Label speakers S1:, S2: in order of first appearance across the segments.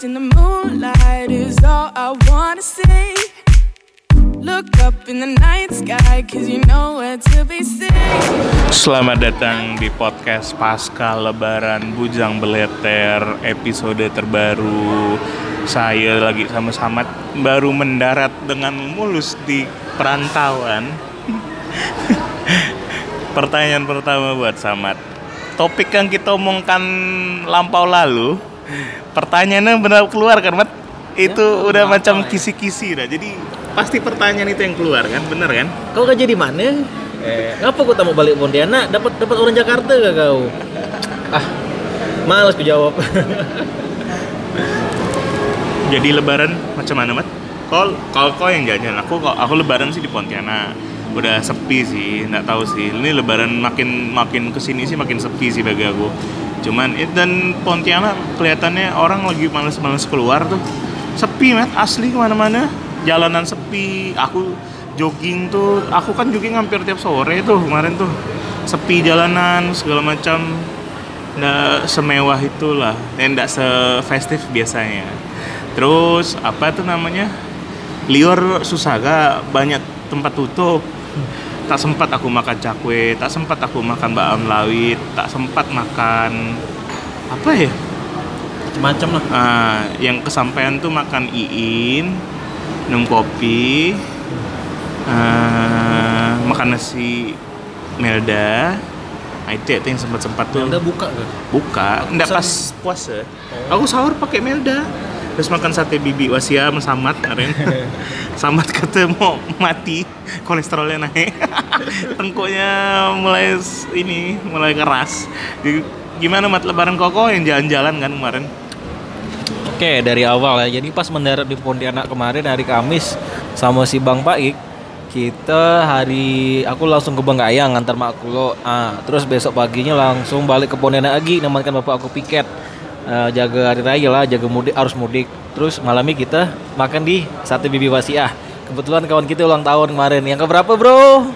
S1: Lost in the moonlight is all I wanna see. Look up in the night sky, cause you know where to be seen.
S2: Selamat datang di podcast Pasca Lebaran Bujang Beleter episode terbaru Saya lagi sama Samat baru mendarat dengan mulus di perantauan Pertanyaan pertama buat Samat Topik yang kita omongkan lampau lalu Pertanyaannya benar keluar kan Mat? Itu udah macam kisi-kisi dah Jadi pasti pertanyaan itu yang keluar kan? Bener kan?
S3: Kau kerja di mana? Eh, ngapa kau tak mau balik Pontianak? Dapat dapat orang Jakarta gak kau? Ah, malas ku jawab.
S2: Jadi lebaran macam mana, Mat? Kalau kalau kau yang jajan, aku aku lebaran sih di Pontianak. Udah sepi sih, nggak tahu sih. Ini lebaran makin makin ke sini sih makin sepi sih bagi aku. Cuman eh, dan Pontianak kelihatannya orang lagi males-males keluar tuh. Sepi, Mat, asli ke mana-mana. Jalanan sepi. Aku jogging tuh, aku kan jogging hampir tiap sore tuh kemarin tuh. Sepi jalanan segala macam. Nggak semewah itulah, dan nggak sefestif biasanya. Terus apa tuh namanya? Lior susah gak banyak tempat tutup. Tak sempat aku makan cakwe, tak sempat aku makan bakam lawit, tak sempat makan apa ya?
S3: Macam-macam lah.
S2: Ah, yang kesampaian tuh makan iin, minum kopi, ah, makan nasi Melda. Nah, itu ya, yang sempat-sempat tuh
S3: Udah buka kan?
S2: buka enggak pas puasa aku sahur pakai melda terus makan sate bibi wasia samat kemarin samat kata mau mati kolesterolnya naik tengkuknya mulai ini mulai keras Jadi, gimana mat lebaran koko yang jalan-jalan kan kemarin
S3: Oke, dari awal ya. Jadi pas mendarat di Pontianak kemarin hari Kamis sama si Bang Paik, kita hari aku langsung ke Bangkayang antar mak lo. Ah, terus besok paginya langsung balik ke Pontianak lagi nemankan bapak aku piket. Eh, jaga hari raya lah, jaga mudik arus mudik. Terus malamnya kita makan di Sate Bibi Wasiah. Kebetulan kawan kita ulang tahun kemarin. Yang keberapa, Bro?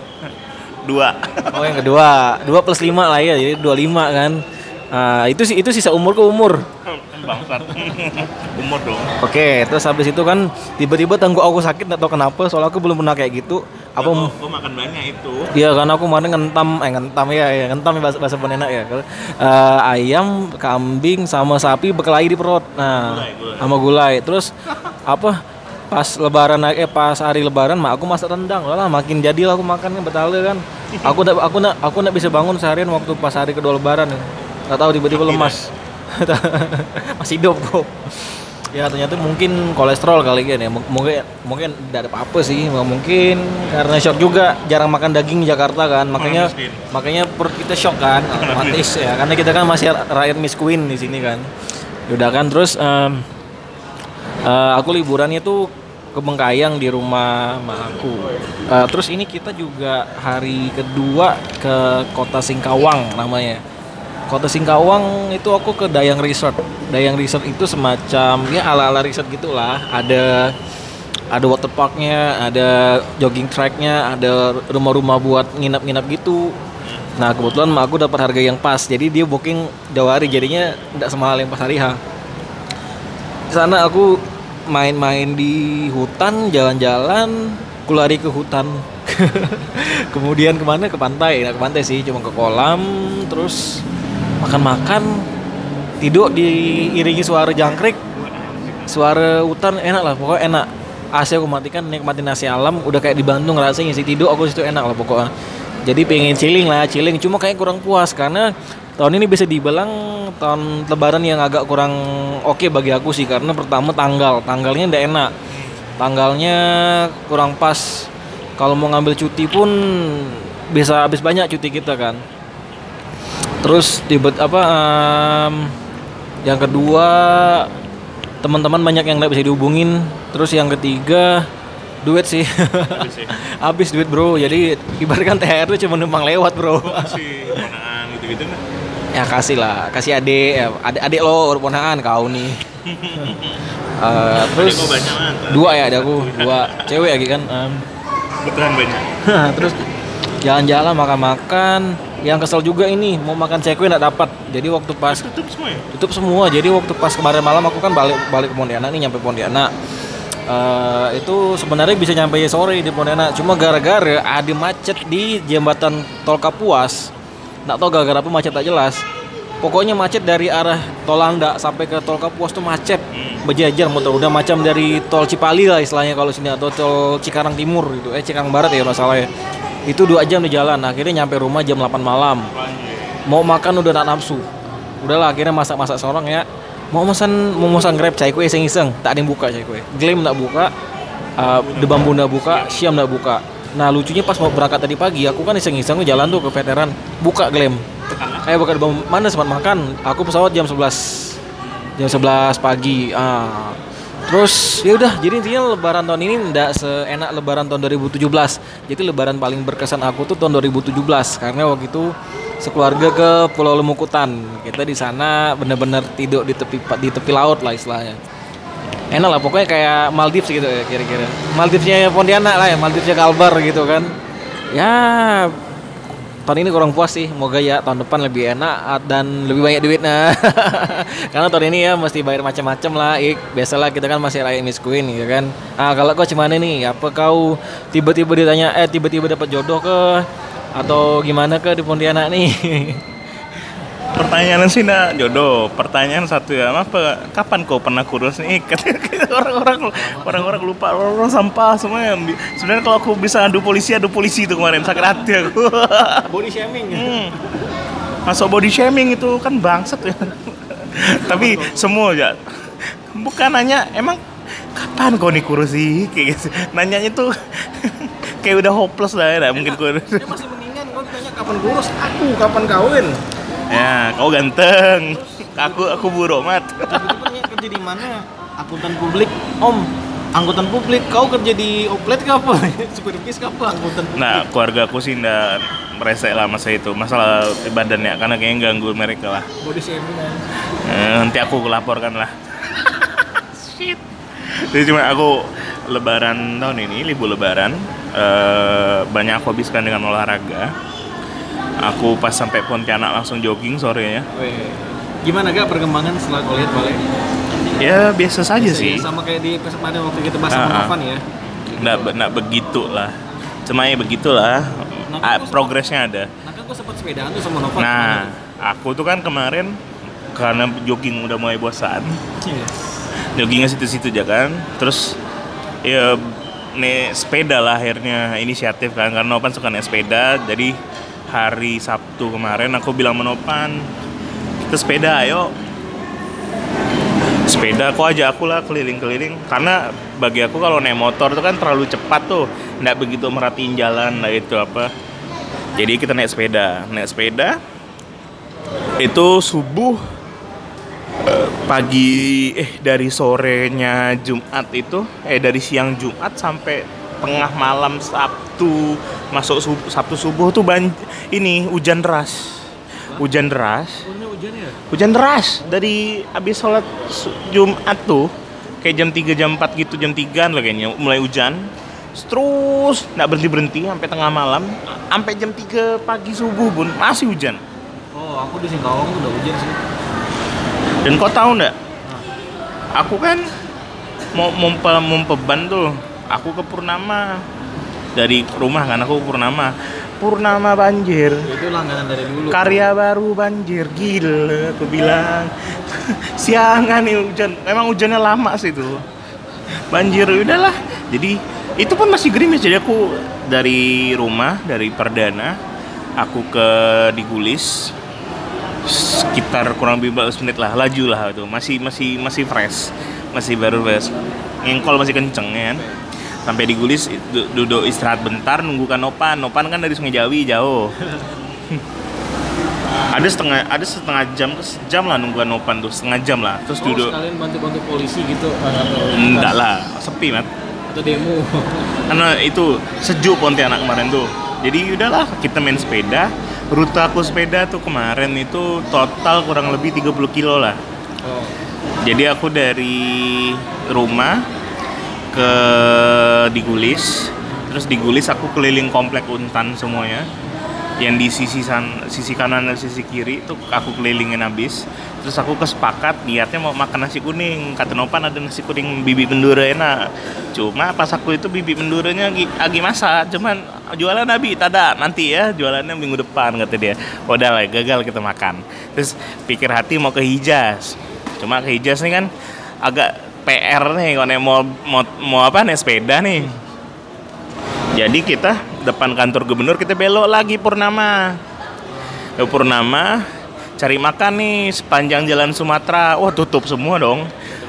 S2: dua
S3: Oh, yang kedua. Dua plus lima lah ya, jadi dua lima kan. Ah, itu sih itu sisa umur ke umur.
S2: bangsat umur dong
S3: Oke, terus habis itu kan tiba-tiba tenggok aku sakit tahu kenapa, soalnya aku belum pernah kayak gitu. Apa?
S2: Gua- gua makan banyak itu
S3: Iya kan aku kemarin ngentam, eh ngentam ya, ya ngentam ya bahasa bahasa penenak ya. Eh, ayam, kambing sama sapi berkelahi di perut. Nah,
S2: Gulai, gulai.
S3: sama gulai. Terus apa? Pas lebaran eh pas hari lebaran mak aku masak rendang lah makin jadilah aku makan betale kan. Aku ndak aku ndak aku ndak bisa bangun seharian waktu pas hari kedua lebaran. Nggak tahu tiba-tiba lemas. Masih hidup kok. Ya ternyata mungkin kolesterol kali kan ya. M- Mungkin mungkin tidak ada apa-apa sih. Mungkin karena shock juga jarang makan daging di Jakarta kan. Makanya makanya perut kita shock kan otomatis ya. Karena kita kan masih rakyat miskin di sini kan. Udah kan terus em, eh, aku liburannya tuh ke Bengkayang di rumah aku. Eh, terus ini kita juga hari kedua ke kota Singkawang namanya. Kota Singkawang itu aku ke Dayang Resort. Dayang Resort itu semacam ya ala-ala resort gitulah. Ada ada water parknya, ada jogging tracknya, ada rumah-rumah buat nginap-nginap gitu. Nah kebetulan mak aku dapat harga yang pas, jadi dia booking jauh hari, jadinya tidak semahal yang pas hari H. Di sana aku main-main di hutan, jalan-jalan, aku lari ke hutan. Kemudian ke mana? Ke pantai, nggak ke pantai sih, cuma ke kolam, terus makan-makan, tidur diiringi suara jangkrik, suara hutan enak lah, pokoknya enak. AC aku matikan, nikmatin nasi alam, udah kayak di Bandung rasanya sih tidur aku situ enak lah pokoknya. Jadi pengen chilling lah, chilling. Cuma kayak kurang puas karena tahun ini bisa dibilang tahun lebaran yang agak kurang oke bagi aku sih karena pertama tanggal, tanggalnya ndak enak. Tanggalnya kurang pas. Kalau mau ngambil cuti pun bisa habis banyak cuti kita kan. Terus tiba apa em, yang kedua teman-teman banyak yang nggak bisa dihubungin. Terus yang ketiga duit sih.
S2: Habis ya.
S3: Habis duit bro. Jadi ibaratkan THR itu cuma numpang lewat bro.
S2: si ponaan gitu-gitu nggak?
S3: ya kasih lah, kasih adik, ya, adik adik lo ponaan kau nih. Eh, terus dua ya ada aku dua cewek lagi kan. em.
S2: Betulan banyak
S3: terus jalan-jalan makan-makan yang kesel juga ini mau makan cekwe nggak dapat. Jadi waktu pas
S2: Tutup semua ya?
S3: tutup semua. Jadi waktu pas kemarin malam aku kan balik balik ke Pontianak nih nyampe Pontianak. Eh, itu sebenarnya bisa nyampe sore di Pontianak. Cuma gara-gara ada macet di jembatan tol Kapuas. Nggak tahu gara-gara apa macet tak jelas. Pokoknya macet dari arah tol Landa sampai ke tol Kapuas tuh macet. Berjajar motor udah macam dari tol Cipali lah istilahnya kalau sini atau tol Cikarang Timur gitu. Eh Cikarang Barat ya masalahnya itu dua jam di jalan akhirnya nyampe rumah jam 8 malam. Mau makan udah nak nafsu. Udahlah akhirnya masak-masak seorang ya. Mau pesan mau pesan grab cai kue iseng-iseng. Tak ada yang buka cai kue. Glam nak buka uh, the bambu buka siam nak buka. Nah lucunya pas mau berangkat tadi pagi aku kan iseng-iseng jalan tuh ke veteran. Buka glam eh buka bambu mana sempat makan? Aku pesawat jam 11 jam 11 pagi ah Terus ya udah, jadi intinya lebaran tahun ini ndak seenak lebaran tahun 2017. Jadi lebaran paling berkesan aku tuh tahun 2017 karena waktu itu sekeluarga ke Pulau Lemukutan. Kita di sana bener-bener tidur di tepi di tepi laut lah istilahnya. Enak lah pokoknya kayak Maldives gitu ya kira-kira. Maldivesnya Pontianak lah ya, Maldivesnya Kalbar gitu kan. Ya tahun ini kurang puas sih moga ya tahun depan lebih enak ah, dan lebih banyak duitnya. Karena tahun ini ya mesti bayar macam-macam lah ik biasalah kita kan masih rakyat miskin ya kan? Ah kalau kau cuman nih apa kau tiba-tiba ditanya eh tiba-tiba dapat jodoh ke? Atau gimana ke di Pontianak nih
S2: Pertanyaan sih nak jodoh. Pertanyaan satu ya, apa? Kapan kau pernah kurus nih? Orang-orang orang-orang lupa orang sampah semua yang sebenarnya kalau aku bisa adu polisi adu polisi itu kemarin sakit hati aku.
S3: body shaming
S2: Hmm. Masuk body shaming itu kan bangsat ya. Tapi semua ya. Bukan nanya emang kapan kau nih kurus sih kayak gitu. Nanyanya tuh kayak udah hopeless lah ya, mungkin kurus.
S3: dia masih mendingan kau ditanya kapan kurus aku kapan kawin
S2: Ya, kau ganteng. Aku aku buruk mat.
S3: nanya kerja di mana akuntan publik om angkutan publik kau kerja di oplet ke apa supir bis ke apa angkutan publik
S2: Nah, keluarga aku sih ndak meresek lah masa itu. Masalah badan ya, karena kayaknya ganggu mereka lah.
S3: body shaming kan
S2: Eh, nanti aku laporkan lah. Shit. Jadi cuma aku lebaran tahun ini, libur lebaran, eh, banyak aku habiskan dengan olahraga. Aku pas sampai Pontianak langsung jogging sorenya.
S3: Gimana gak perkembangan setelah kau lihat balik?
S2: Ya biasa saja sih.
S3: Sama kayak di kemarin waktu kita bahas
S2: Ah,
S3: sama
S2: ah.
S3: Novan ya.
S2: Nggak, nggak begitu lah. Cuma ya begitulah.
S3: Nah,
S2: Ah, progresnya ada.
S3: Nah kan gue sempat sepedaan tuh sama Novan.
S2: Nah, aku tuh kan kemarin karena jogging udah mulai bosan,
S3: Iya.
S2: joggingnya situ-situ aja kan. Terus ya nih sepeda lah akhirnya inisiatif kan karena Nopan suka naik sepeda. Jadi hari Sabtu kemarin aku bilang sama Nopan, kita sepeda ayo. Sepeda aku aja aku lah keliling-keliling. Karena bagi aku kalau naik motor tuh kan terlalu cepat tuh nggak begitu merhatiin jalan lah itu apa. Jadi kita naik sepeda. Naik sepeda itu subuh eh, pagi eh dari sorenya Jumat itu eh dari siang Jumat sampai tengah malam Sabtu masuk sub- Sabtu subuh tuh ban ini hujan deras hujan deras
S3: Oh, hujan ya?
S2: hujan deras dari habis sholat Jumat tuh kayak jam 3 jam 4 gitu jam 3 lah kayaknya mulai hujan terus nggak berhenti berhenti sampai tengah malam sampai jam 3 pagi subuh pun masih hujan
S3: Oh, aku di Singkawang udah hujan sih.
S2: dan kau tahu nggak aku kan mau mompe mompeban tuh aku ke Purnama. Dari rumah kan aku ke Purnama. Purnama banjir.
S3: Itu langganan dari dulu.
S2: karya baru banjir. Gila aku bilang. Siangan nih hujan. Memang hujannya lama sih itu. Banjir udahlah. Jadi itu pun masih gerimis. Jadi aku dari rumah dari perdana aku ke digulis. Sekitar kurang lebih 15 menit lah laju lah itu. Masih masih masih fresh. Masih baru fresh. Ngengkol masih kenceng ya kan sampai digulis du- duduk istirahat bentar nunggu kanopan nopan. Kan dari sungai jawi jauh. Ada setengah ada setengah jam ke sejam lah nungguan Nopan tuh setengah jam lah. Terus
S3: Oh,
S2: duduk.
S3: sekalian bantu-bantu polisi gitu atau
S2: enggak lah sepi mat.
S3: Atau demo.
S2: karena itu sejuk Pontianak kemarin tuh. Jadi udahlah kita main sepeda. Rute aku sepeda tuh kemarin itu total kurang lebih 30 kilo lah.
S3: Oh.
S2: jadi aku dari rumah ke Digulis. Terus Digulis aku keliling komplek Untan semuanya. Yang di sisi san, sisi kanan dan sisi kiri itu aku kelilingin habis. Terus aku kesepakat niatnya mau makan nasi kuning. Kata Nopan ada nasi kuning bibi mendura enak. Cuma pas aku itu bibi menduranya lagi, masak. Cuman jualan nabi tada nanti ya jualannya minggu depan kata dia. Udah lah gagal kita makan. Terus pikir hati mau ke Hijaz. Cuma ke Hijaz nih kan agak PR nih kalau mau mau mau apa nih sepeda nih jadi kita depan kantor gubernur kita belok lagi Purnama. Ya, Purnama cari makan nih sepanjang jalan Sumatera. Wah tutup semua dong.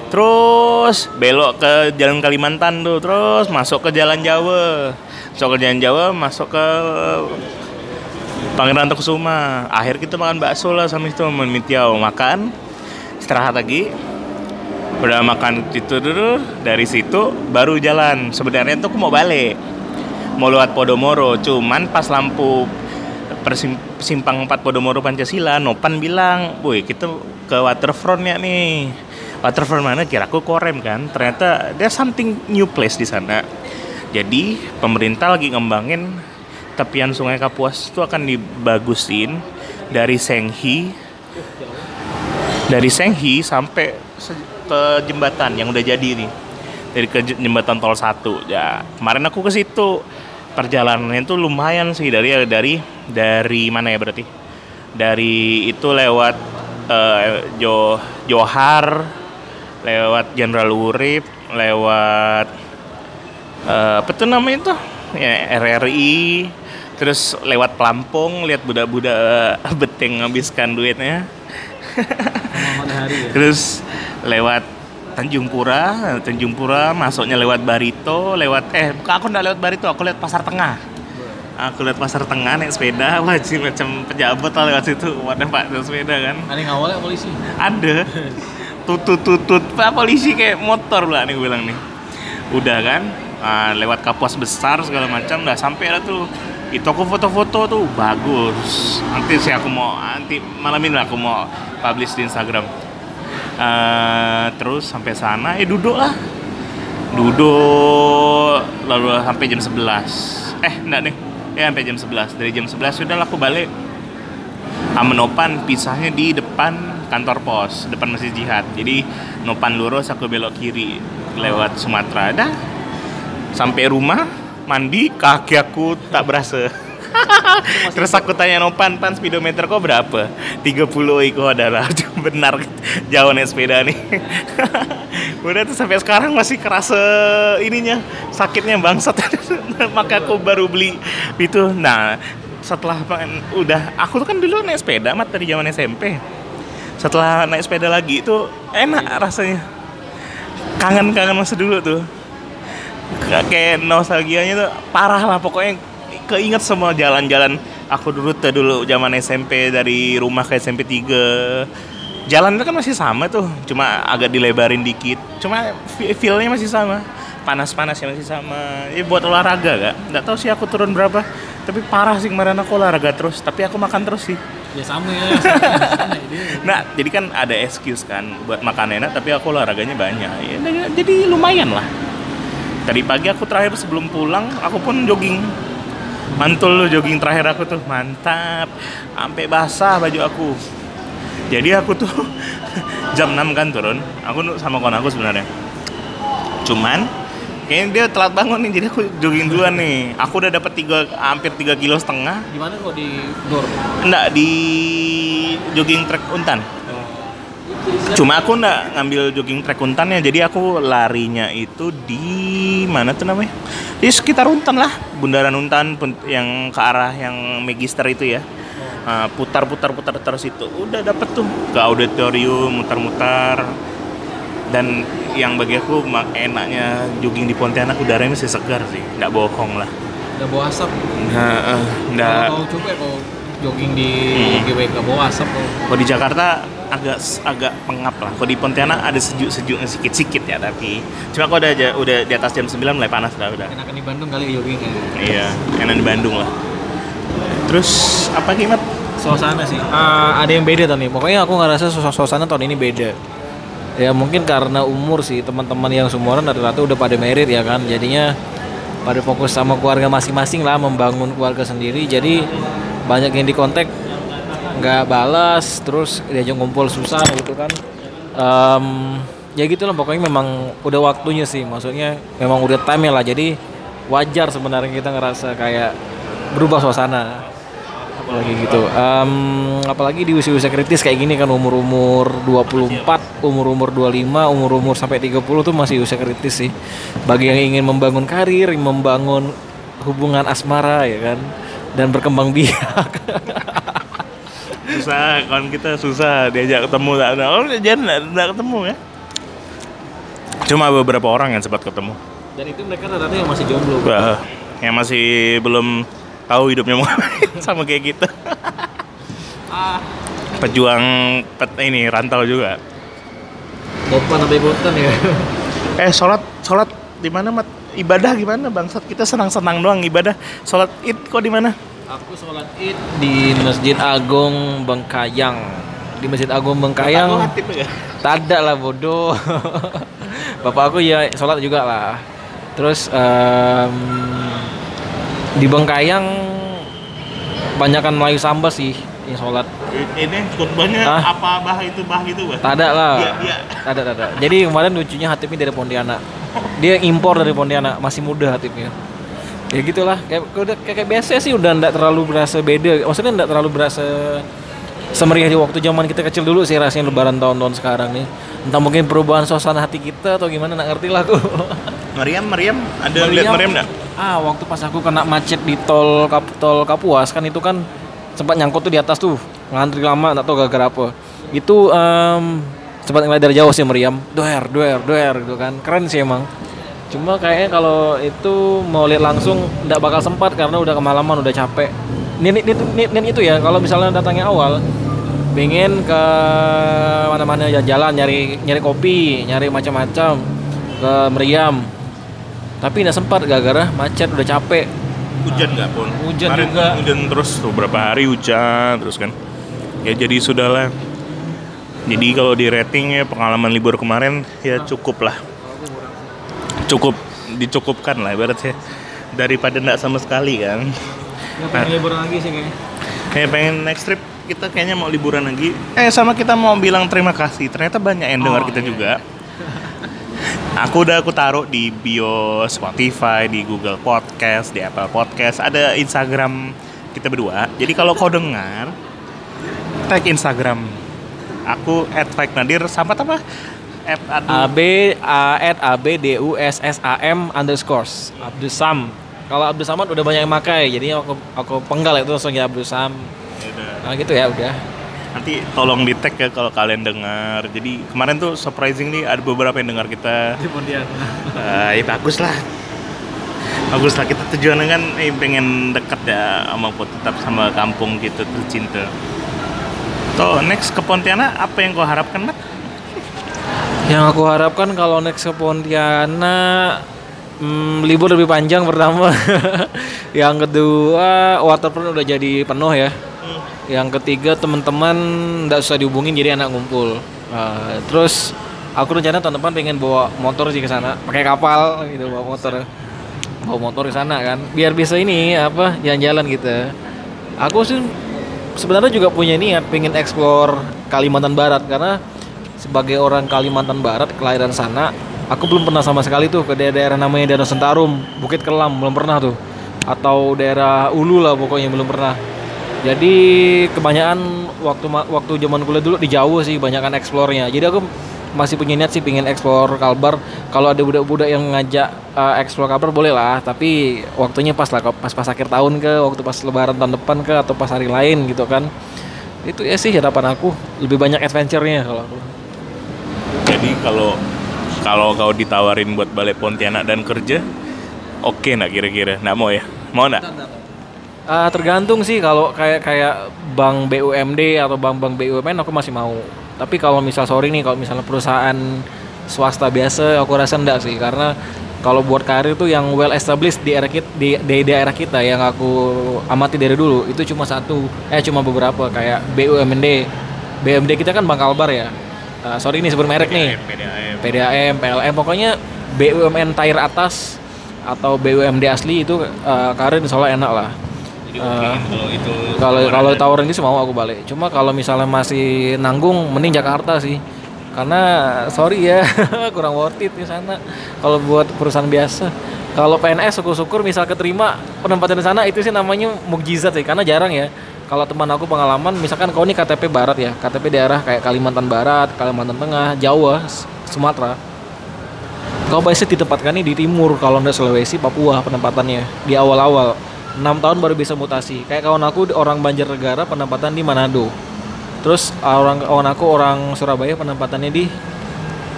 S2: Terus belok ke jalan Kalimantan tuh, terus masuk ke jalan Jawa. Masuk ke jalan Jawa, masuk ke Pangeran Tokusuma. Akhir kita makan bakso lah sama itu memitiau makan istirahat lagi udah makan itu dulu dari situ baru jalan. Sebenarnya tuh aku mau balik. Mau lewat Podomoro cuman pas lampu persim- simpang 4 Podomoro Pancasila Nopan bilang woi kita ke waterfront ya nih. Waterfront mana? Kira aku korem kan? Ternyata there's something new place di sana. Jadi pemerintah lagi ngembangin tepian sungai Kapuas itu akan dibagusin dari Senghi dari Senghi sampai ke jembatan yang udah jadi nih. Dari ke jembatan tol 1 ya. Kemarin aku ke situ. Perjalanannya itu lumayan sih dari dari dari mana ya berarti? Dari itu lewat eh, Jo Johar lewat Jenderal Urip lewat eh, apa tuh namanya tuh? Ya RRI terus lewat Pelampung lihat budak-budak beteng ngabiskan duitnya
S3: Hari ya.
S2: terus lewat Tanjung Pura, Tanjung Pura masuknya lewat Barito, lewat eh aku nggak lewat Barito, aku lewat Pasar Tengah. Aku lihat Pasar Tengah naik sepeda, wajib macam pejabat lah lewat situ. Wadah Pak, naik sepeda kan.
S3: Ada yang ngawalnya polisi.
S2: Ada tutut tutut Pak polisi kayak motor lah nih gue bilang nih. Udah kan, ah, lewat kapuas besar segala macam, udah sampai lah tuh. Itu aku foto-foto tuh bagus. Nanti sih aku mau nanti malam ini aku mau publish di Instagram. Eh, terus sampai sana, eh duduk lah. Duduk lalu sampai jam 11. Eh, enggak nih. Ya sampai jam 11. Dari jam 11 sudah aku balik. Amenopan pisahnya di depan kantor pos, depan Masjid Jihad. Jadi Nopan lurus aku belok kiri lewat Sumatera. Dah. Sampai rumah, mandi, kaki aku tak berasa. Terus aku tanya Nopan, pan speedometer kok berapa? 30 iko adalah benar jauh naik sepeda nih. Udah tuh sampai sekarang masih kerasa ininya sakitnya bangsat. Maka aku baru beli itu. Nah, setelah udah aku tuh kan dulu naik sepeda mat dari zaman SMP. Setelah naik sepeda lagi itu enak rasanya. Kangen-kangen masa dulu tuh. Kayak nostalgianya tuh parah lah pokoknya keinget semua jalan-jalan aku dulu tuh dulu zaman SMP dari rumah ke SMP 3 jalan itu kan masih sama tuh cuma agak dilebarin dikit cuma fe- feel-nya masih sama panas-panasnya masih sama ya buat olahraga gak nggak tahu sih aku turun berapa tapi parah sih kemarin aku olahraga terus tapi aku makan terus sih
S3: Ya sama ya. sama.
S2: Nah, jadi kan ada excuse kan buat makan enak, tapi aku olahraganya banyak. Ya, jadi lumayan lah. Tadi pagi aku terakhir sebelum pulang, aku pun jogging. Mantul jogging terakhir aku tuh, mantap. Sampai basah baju aku. Jadi aku tuh jam 6 kan turun. Aku sama kawan aku sebenarnya. Cuman kayaknya dia telat bangun nih, jadi aku jogging duluan nih. Aku udah dapat tiga hampir 3 kilo setengah.
S3: Di mana kok di Gor?
S2: Enggak di jogging track Untan. Cuma aku enggak ngambil jogging track Untannya, jadi aku larinya itu di mana tuh namanya? Di sekitar Untan lah, bundaran Untan yang ke arah yang Magister itu ya. Nah, putar-putar putar terus itu udah dapet tuh ke auditorium mutar-mutar dan yang bagi aku enaknya jogging di Pontianak udaranya masih segar sih nggak bohong lah
S3: Udah bawa asap.
S2: nah, eh, nggak
S3: Kalau coba ya kalau jogging di
S2: Hmm.
S3: GWK bawa asap.
S2: Kalau di Jakarta agak agak pengap lah. Kalau di Pontianak ada sejuk-sejuknya sedikit-sedikit ya tapi cuma kalau udah aja- udah di atas jam 9 mulai panas dah udah.
S3: Enakan di Bandung kali jogging ya.
S2: Iya, enak di Bandung lah. Terus apa Kimat?
S3: Suasana sih. Ah, ada yang beda tahun ini. Pokoknya aku ngerasa suas- suasana tahun ini beda. Ya mungkin karena umur sih teman-teman yang seumuran rata-rata udah pada merit ya kan. Jadinya pada fokus sama keluarga masing-masing lah membangun keluarga sendiri. Jadi banyak yang di kontak nggak balas terus diajak ngumpul susah gitu kan. Em, ya gitu lah pokoknya memang udah waktunya sih. Maksudnya memang udah time lah. Jadi wajar sebenarnya kita ngerasa kayak berubah suasana. Apalagi gitu. Em, apalagi di usia-usia kritis kayak gini kan umur-umur 24 umur-umur 25 umur-umur sampai 30 tuh masih usia kritis sih. Bagi yang ingin membangun karir membangun hubungan asmara ya kan dan berkembang biak
S2: susah kawan kita susah diajak ketemu tak ada. Oh jangan nggak ketemu ya. Cuma beberapa orang yang sempat ketemu.
S3: Dan itu mereka rata-rata yang masih jomblo.
S2: Wah, yang masih belum tahu hidupnya mau sama kayak kita. Pejuang pet ini rantau juga.
S3: Topan sampai ikutan ya.
S2: Eh sholat sholat di mana mat? Ibadah gimana bangsat? Kita senang senang doang ibadah. Sholat id kok di mana
S3: Aku sholat id di Masjid Agung Bengkayang. Di Masjid Agung Bengkayang.
S2: Ya?
S3: Tada lah bodoh. Bapak aku ya sholat juga lah. Terus em, di Bengkayang banyakan Melayu Samba sih yang sholat.
S2: ini khutbahnya
S3: Hah?
S2: apa bah itu bah itu bah
S3: Tada lah.
S2: Iya, iya.
S3: Tada. Jadi kemarin lucunya Hatipnya dari Pontianak. Dia impor dari Pontianak, masih muda Hatipnya. Ya gitulah, kayak udah kayak, kayak biasa sih udah ndak terlalu berasa beda. Maksudnya ndak terlalu berasa semeriah di waktu zaman kita kecil dulu sih rasanya lebaran tahun-tahun sekarang nih. Entah mungkin perubahan suasana hati kita atau gimana nggak ngerti lah aku.
S2: Mariam Mariam ada lihat Mariam nggak
S3: Ah, waktu pas aku kena macet di tol Kap, tol Kapuas kan itu kan sempat nyangkut tuh di atas tuh ngantri lama nggak tahu gara-gara apa. Itu em, sempat ngeliat dari jauh sih meriam, doer, doer, doer gitu kan. Keren sih emang. Cuma kayaknya kalau itu mau lihat langsung nggak bakal sempat karena udah kemalaman, udah capek. Ini, ini, ini, ini itu ya kalau misalnya datangnya awal pengen ke mana-mana jalan nyari nyari kopi, nyari macam-macam ke meriam. Tapi nggak sempat gara-gara macet udah capek.
S2: hujan nggak pun
S3: Hujan
S2: Kemarin
S3: juga.
S2: hujan terus tuh beberapa hari hujan terus kan ya jadi sudahlah jadi kalau di ratingnya pengalaman libur kemarin ya cukup lah cukup dicukupkan lah ibaratnya. Daripada nggak sama sekali kan.
S3: Nggak pengen liburan lagi sih kayaknya.
S2: kayak pengen next trip kita kayaknya mau liburan lagi. Eh sama kita mau bilang terima kasih. Ternyata banyak yang dengar
S3: Oh,
S2: kita
S3: iya.
S2: juga. Aku udah aku taruh di bio Spotify di Google Podcast di Apple Podcast. Ada Instagram kita berdua. Jadi kalau kau dengar tag Instagram aku @nadir. Sama apa At,
S3: A B A at A B D U S S A M underscores Abdusam. Kalau Abdul Samad udah banyak yang makai, jadi aku aku penggal itu langsung ya Abdul Sam. Nah gitu ya udah.
S2: nanti tolong di tag ya kalau kalian dengar jadi kemarin tuh surprisingly ada beberapa yang dengar kita
S3: Di.
S2: Eh, ya bagus lah bagus lah kita tujuannya kan eh, pengen dekat ya sama tetap sama kampung gitu tercinta Tuh next ke Pontianak apa yang kau harapkan Mat?
S3: Yang aku harapkan kalau next ke Pontianak hmm, libur lebih panjang pertama. yang kedua waterfront udah jadi penuh ya. Yang ketiga teman-teman nggak usah dihubungin jadi anak ngumpul. Nah, terus aku rencana tahun depan pengen bawa motor sih ke sana, pakai kapal gitu bawa motor. Bawa motor ke sana kan, biar bisa ini apa jalan-jalan gitu. Aku sih sebenarnya juga punya niat pengen explore Kalimantan Barat karena sebagai orang Kalimantan Barat kelahiran sana, aku belum pernah sama sekali tuh ke daerah-daerah namanya daerah Sentarum, Bukit Kelam belum pernah tuh, atau daerah Ulu lah pokoknya belum pernah. Jadi kebanyakan waktu waktu zaman kuliah dulu di Jawa sih banyakan eksplornya. Jadi aku masih punya niat sih pengen eksplor Kalbar. Kalau ada budak-budak yang ngajak uh, eksplor Kalbar boleh lah, tapi waktunya pas lah pas pas akhir tahun ke, waktu pas lebaran tahun depan ke atau pas hari lain gitu kan. Itu ya sih harapan aku, lebih banyak adventure-nya kalau aku.
S2: Jadi kalau kalau kau ditawarin buat balik Pontianak dan kerja, oke nggak kira-kira? Nggak mau ya? Mau nggak?
S3: Ah, tergantung sih kalau kayak kayak bank BUMD atau bank-bank BUMN aku masih mau. Tapi kalau misal sorry nih kalau misalnya perusahaan swasta biasa aku rasa enggak sih karena kalau buat karir tuh yang well established di daerah kita di, di daerah kita yang aku amati dari dulu itu cuma satu eh cuma beberapa kayak BUMD. BUMD kita kan Bank Kalbar ya. Ah, sorry nih sebut merek nih.
S2: PDAM.
S3: PDAM, PLN, pokoknya BUMN tier atas atau BUMD asli itu eh, karir insya Allah enak lah.
S2: Okein kalau itu
S3: Kalau kalau tawaran itu mau aku balik. Cuma kalau misalnya masih nanggung, mending Jakarta sih. Karena sorry ya, kurang worth it di sana. Kalau buat perusahaan biasa. Kalau PNS syukur-syukur misal keterima penempatan di sana itu sih namanya mukjizat sih karena jarang ya. Kalau teman aku pengalaman misalkan kau ini KTP barat ya, KTP daerah kayak Kalimantan Barat, Kalimantan Tengah, Jawa, Sumatera. Kau biasanya ditempatkan di timur kalau nggak Sulawesi, Papua penempatannya di awal-awal. 6 tahun baru bisa mutasi. Kayak kawan aku orang Banjarnegara penempatan di Manado. Terus orang kawan aku orang Surabaya penempatannya di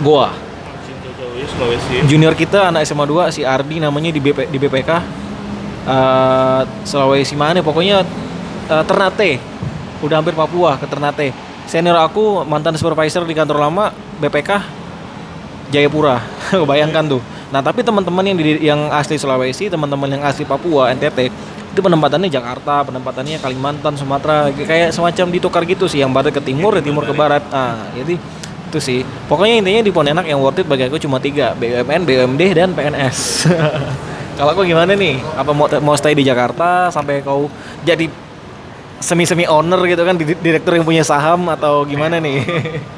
S3: Goa. Junior kita anak SMA 2 si Ardi namanya di BP, di BPK eh, Sulawesi mana pokoknya eh, Ternate. Udah hampir Papua ke Ternate. Senior aku mantan supervisor di kantor lama BPK Jayapura. Bayangkan tuh. Nah, tapi teman-teman yang di, yang asli Sulawesi, teman-teman yang asli Papua, NTT, itu penempatannya Jakarta, penempatannya Kalimantan, Sumatera, kayak semacam ditukar gitu sih, yang barat ke timur, dari timur ke barat. Nah, jadi itu sih. Pokoknya intinya di Pontianak yang worth it bagi aku cuma tiga, BUMN, BUMD, dan PNS. Kalau aku gimana nih? Apa mau mau stay di Jakarta sampai kau jadi semi-semi owner gitu kan, di- direktur yang punya saham atau gimana nih?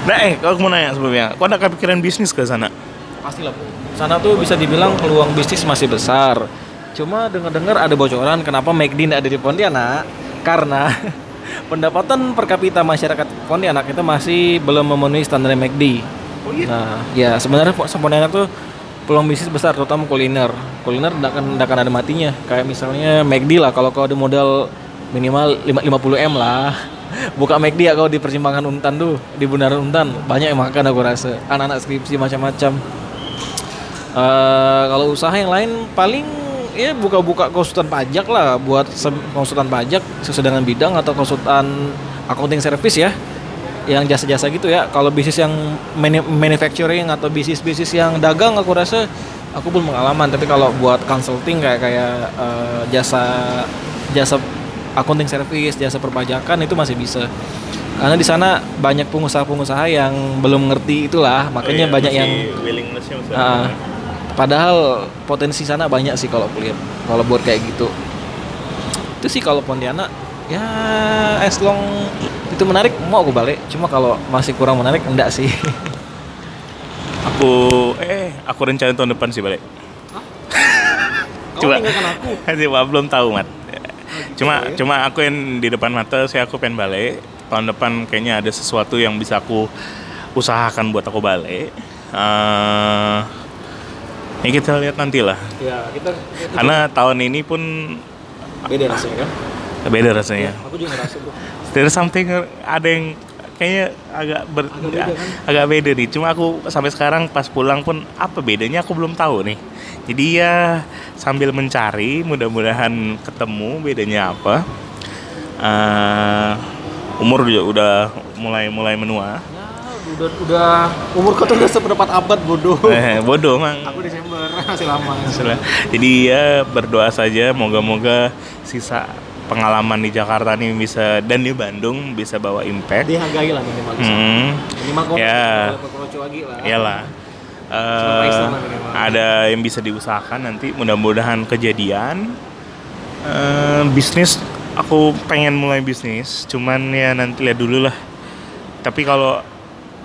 S2: Nah, eh, aku mau nanya sebelumnya. Kau ada kepikiran bisnis ke sana?
S3: Pastilah Bu. Sana tuh bisa dibilang peluang bisnis masih besar. Cuma dengar-dengar ada bocoran kenapa McD ada di Pontianak karena pendapatan per kapita masyarakat Pontianak itu masih belum memenuhi standar McD.
S2: Oh iya?
S3: Nah, ya sebenarnya Po- Pontianak tuh peluang bisnis besar terutama kuliner. Kuliner nggak akan nggak akan ada matinya. Kayak misalnya McD lah kalau kau ada modal minimal lima- 50 M lah. Buka McD ya kau di persimpangan Untan tuh, di Bundaran Untan. Banyak yang makan aku rasa. Anak-anak skripsi macam-macam. Eh, kalau usaha yang lain paling ya buka-buka konsultan pajak lah buat konsultan pajak sesuai dengan bidang atau konsultan accounting service ya yang jasa-jasa gitu ya. Kalau bisnis yang manu- manufacturing atau bisnis-bisnis yang dagang aku rasa aku belum pengalaman. Tapi kalau buat consulting kayak kayak eh, jasa jasa accounting service jasa perpajakan itu masih bisa. Karena di sana banyak pengusaha-pengusaha yang belum ngerti itulah. Makanya
S2: Oh iya,
S3: banyak yang
S2: willingness-nya ada.
S3: padahal potensi sana banyak sih kalau aku lihat kalau buat kayak gitu. Itu sih kalau Pontianak ya as long itu menarik mau aku balik cuma kalau masih kurang menarik enggak sih
S2: Aku eh aku rencana tahun depan sih balik. Coba.
S3: tinggalkan aku
S2: Coba belum tahu, Mat. Cuma
S3: ya?
S2: cuma aku yang di depan mata saya aku pengen balik. Tahun depan kayaknya ada sesuatu yang bisa aku usahakan buat aku balik. Eh ini kita lihat nanti lah.
S3: ya kita
S2: Karena tahun ini pun
S3: beda rasanya kan
S2: beda rasanya.
S3: aku juga ngerasa bro
S2: There's something ada yang kayaknya agak ber,
S3: Agak beda, kan?
S2: agak beda nih. Cuma aku sampai sekarang pas pulang pun apa bedanya aku belum tahu nih. Jadi ya sambil mencari, mudah-mudahan ketemu bedanya apa. Eh, umur juga udah mulai mulai menua.
S3: ya udah udah umur kau tuh udah seperempat abad bodoh
S2: Eh, bodoh mang.
S3: aku Desember masih lama
S2: Masalah. Jadi ya berdoa saja moga-moga sisa pengalaman di Jakarta nih bisa dan di Bandung bisa bawa impact.
S3: dihargai lah minimal
S2: Hmm.
S3: minimal kau
S2: Ya.
S3: kroco lagi lah
S2: Iyalah.
S3: Minimal.
S2: ada yang bisa diusahakan nanti mudah-mudahan kejadian Eh, bisnis aku pengen mulai bisnis cuman ya nanti lihat dulu lah tapi kalau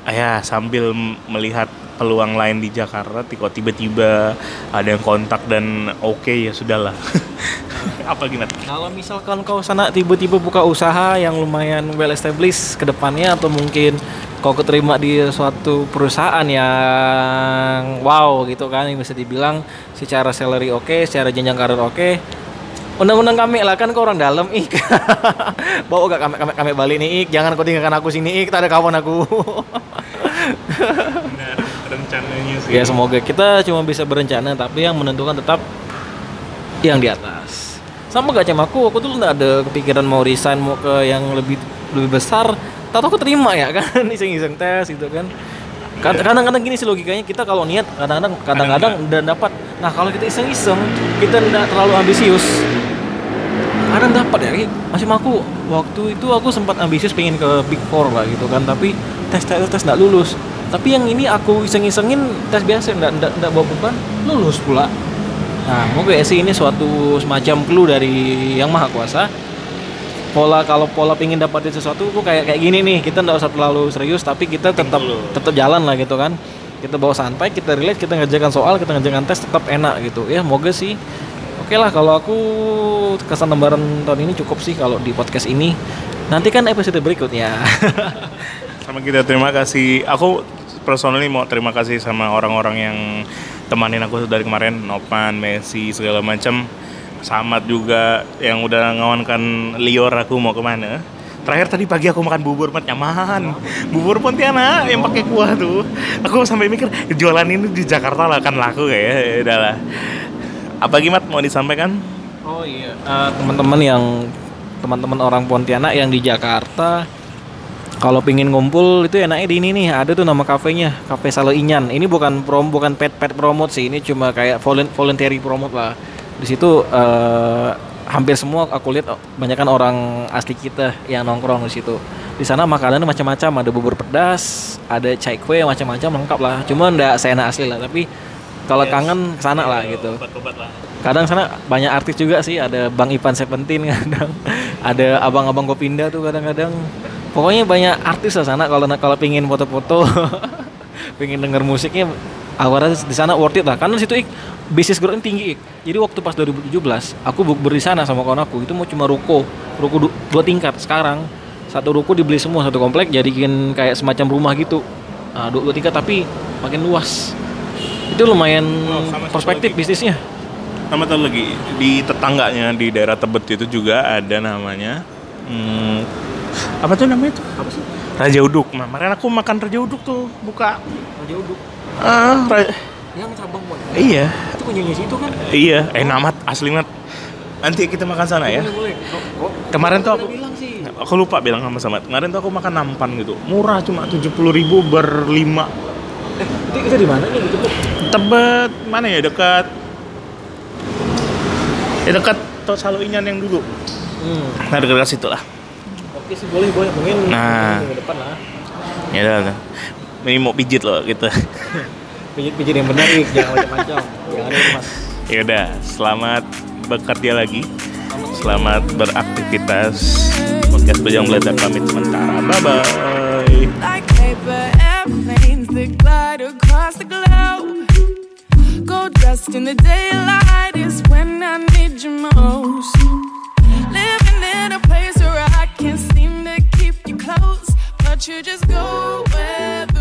S2: ya sambil melihat peluang lain di Jakarta kok tiba-tiba ada yang kontak dan oke ya sudahlah apa gimana
S3: Kalau misalkan kau sana tiba-tiba buka usaha yang lumayan well established ke depannya atau mungkin kau keterima di suatu perusahaan yang wow gitu kan yang bisa dibilang secara salary oke, secara jenjang karir oke. Undang-undang kami lah kan kau orang dalam ik. Bawa gak kami, kami, kami balik nih ik. Jangan kau tinggalkan aku sini ik. Tak ada kawan aku.
S2: rencananya sih.
S3: Ya semoga. Kita cuma bisa berencana tapi yang menentukan tetap yang di atas. Sama gak cuma aku aku tuh nggak ada kepikiran mau resign mau ke yang lebih lebih besar. Tahu aku terima ya kan? Iseng-iseng tes gitu kan. Kad- kadang-kadang gini sih logikanya kita kalau niat kadang-kadang kadang-kadang udah dapat. Nah kalau kita iseng-iseng kita nggak terlalu ambisius. Kadang dapat ya masih aku waktu itu aku sempat ambisius pengen ke big four lah gitu kan. Tapi tes tes tes nggak lulus tapi yang ini aku iseng-isengin tes biasa nggak nggak nggak bawa beban lulus pula Nah, moga ya sih ini suatu semacam clue dari yang maha kuasa. Pola kalau pola pingin dapatin sesuatu tuh kayak kayak gini nih. Kita nggak usah terlalu serius, tapi kita tetap tetap jalan lah gitu kan. Kita bawa santai, kita relate, kita ngerjakan soal, kita ngerjakan tes tetap enak gitu. Ya, moga sih. Oke lah kalau aku kesan lembaran tahun ini cukup sih kalau di podcast ini. Nanti kan episode berikutnya.
S2: Sama kita terima kasih. Aku personally mau terima kasih sama orang-orang yang temanin aku dari kemarin, Nopan, Messi segala macam. Samat juga yang udah ngawankan lior aku mau ke mana. Terakhir tadi pagi aku makan bubur mat nyaman. Bubur Pontianak yang pakai kuah tuh. Aku sampai mikir jualan ini di Jakarta lah kan laku kayak ya udahlah. Apa gimat mau disampaikan?
S3: Oh iya, Eh, teman-teman yang teman-teman orang Pontianak yang di Jakarta kalau pingin ngumpul itu enaknya di ini nih. Ada tuh nama kafenya Cafe Salo Inyan. Ini bukan prom bukan pet pet promote sih. Ini cuma kayak volun- voluntary promote lah. Di situ eh, hampir semua aku lihat oh, banyak kan orang asli kita yang nongkrong di situ. Di sana makanannya macam-macam. Ada bubur pedas ada cai kue macam-macam lengkap lah. Cuma ndak seenak asli lah. Tapi kalau kangen ke sana lah gitu.
S2: Obat-obat lah.
S3: kadang sana banyak artis juga sih. Ada Bang Ipan Seventeen kadang. Ada abang-abang Gopinda tuh kadang-kadang pokoknya banyak artis lah sana kalau kalau pingin foto-foto pingin denger musiknya awalnya di sana worth it lah. Karena di situ ik bisnis growth tinggi ik. Jadi waktu pas 2017 aku bukber di sana sama kawan aku. Itu mau cuma ruko ruko du- dua tingkat. Sekarang satu ruko dibeli semua satu komplek jadiin kayak semacam rumah gitu. Nah, dua, dua tingkat tapi makin luas. Itu lumayan
S2: Oh, sama satu
S3: perspektif
S2: lagi.
S3: bisnisnya.
S2: Sama tahu lagi di tetangganya di daerah Tebet itu juga ada namanya hmm, apa tuh namanya tuh? Apa sih? Raja Uduk. Nah, kemarin aku makan Raja Uduk tuh buka.
S3: Raja Uduk
S2: Ah, Ra-
S3: yang cabang buat
S2: iya.
S3: itu punyanya situ kan
S2: Iya, eh namat asli mat. Nanti kita makan sana ya.
S3: boleh kok kok
S2: Kemarin tuh aku
S3: bilang sih
S2: aku lupa bilang sama Samat. Kemarin tuh aku makan nampan gitu. Murah cuma 70.000 ribu berlima.
S3: eh itu, itu di mana nih gitu
S2: Tebet mana ya dekat Ya dekat Tok Saloinyan yang dulu.
S3: hmm.
S2: Nah dekat situ lah
S3: oke sih boleh boleh. Mungkin
S2: nah.
S3: minggu depan lah.
S2: Ya udah ini mau pijit loh gitu.
S3: Pijit pijit yang benar nih jangan macam-macam. Jangan itu mas.
S2: Ya udah. Selamat bekerja lagi. Selamat beraktivitas. Podcast bejang belajar pamit sementara. Bye bye
S1: like paper across the globe. Gold dust in the daylight is when I need you most. Living in a place where I can't Won't you just go with